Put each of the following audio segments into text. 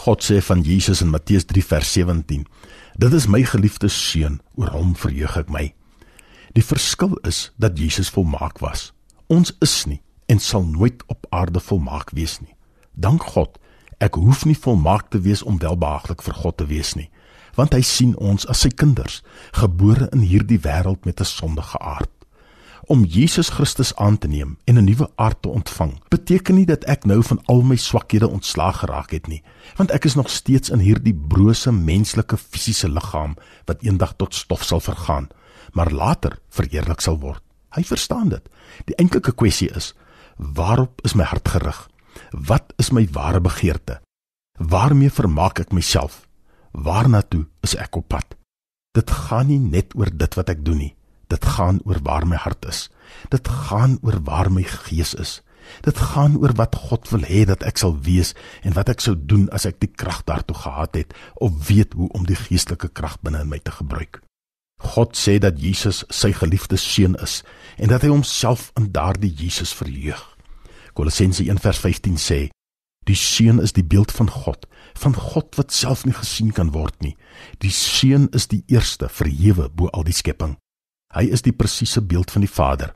God sê van Jesus in Matteus 3 vers 17: Dit is my geliefde seun, oor hom verheug ek my. Die verskil is dat Jesus volmaak was. Ons is nie en sal nooit op aarde volmaak wees nie. Dank God, ek hoef nie volmaak te wees om welbehaaglik vir God te wees nie, want hy sien ons as sy kinders, gebore in hierdie wêreld met 'n sondige aard om Jesus Christus aan te neem en 'n nuwe aard te ontvang, beteken nie dat ek nou van al my swakhede ontslaag geraak het nie, want ek is nog steeds in hierdie brose menslike fisiese liggaam wat eendag tot stof sal vergaan, maar later verheerlik sal word. Hy verstaan dit. Die enkelike kwessie is: waarop is my hart gerig? Wat is my ware begeerte? Waarmee vermaak ek myself? Waarna toe is ek op pad? Dit gaan nie net oor dit wat ek doen nie. Dit gaan oor waar my hart is. Dit gaan oor waar my gees is. Dit gaan oor wat God wil hê dat ek sal wees en wat ek sou doen as ek die krag daartoe gehad het of weet hoe om die geestelike krag binne in my te gebruik. God sê dat Jesus sy geliefde seun is en dat hy homself in daardie Jesus verheug. Kolossense 1:15 sê: Die seun is die beeld van God, van God wat self nie gesien kan word nie. Die seun is die eerste verhewe bo al die skepping. Hy is die presiese beeld van die Vader.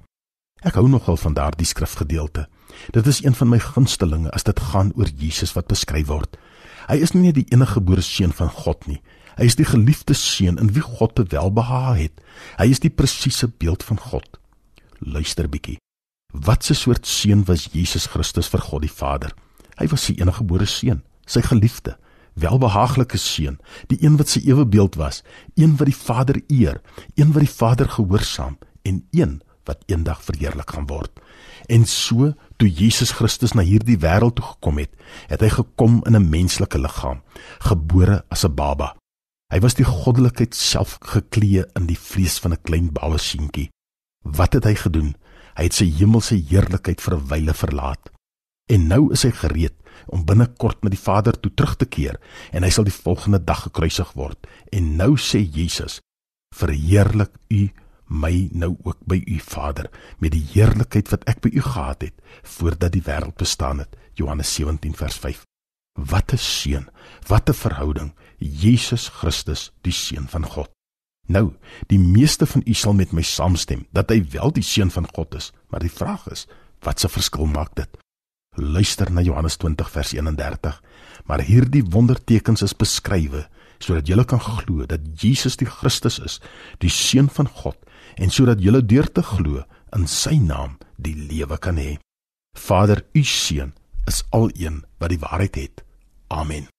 Ek hou nogal van daardie skrifgedeelte. Dit is een van my gunstelinge as dit gaan oor Jesus wat beskryf word. Hy is nie net die enige gebore seun van God nie. Hy is die geliefde seun in wie God te welbehaag het. Hy is die presiese beeld van God. Luister bietjie. Wat 'n soort seun was Jesus Christus vir God die Vader? Hy was sy enige gebore seun, sy geliefde welbehaaglike seun, die een wat sy ewebeeld was, een wat die Vader eer, een wat die Vader gehoorsaam en een wat eendag verheerlik gaan word. En so toe Jesus Christus na hierdie wêreld toe gekom het, het hy gekom in 'n menslike liggaam, gebore as 'n baba. Hy was die goddelikheid self geklee in die vlees van 'n klein baba seentjie. Wat het hy gedoen? Hy het sy hemelse heerlikheid vir 'n wyle verlaat. En nou is hy gereed om binnekort na die Vader toe terug te keer en hy sal die volgende dag gekruisig word. En nou sê Jesus: "Verheerlik U my nou ook by U Vader met die heerlikheid wat ek by U gehad het voordat die wêreld bestaan het." Johannes 17 vers 5. Wat 'n seën, wat 'n verhouding. Jesus Christus, die seun van God. Nou, die meeste van u sal met my saamstem dat hy wel die seun van God is, maar die vraag is, wat se verskil maak dit? Luister na Johannes 20 vers 31. Maar hierdie wondertekens is beskrywe sodat julle kan glo dat Jesus die Christus is, die seun van God, en sodat julle deur te glo in sy naam die lewe kan hê. Vader, u seun is al een wat die waarheid het. Amen.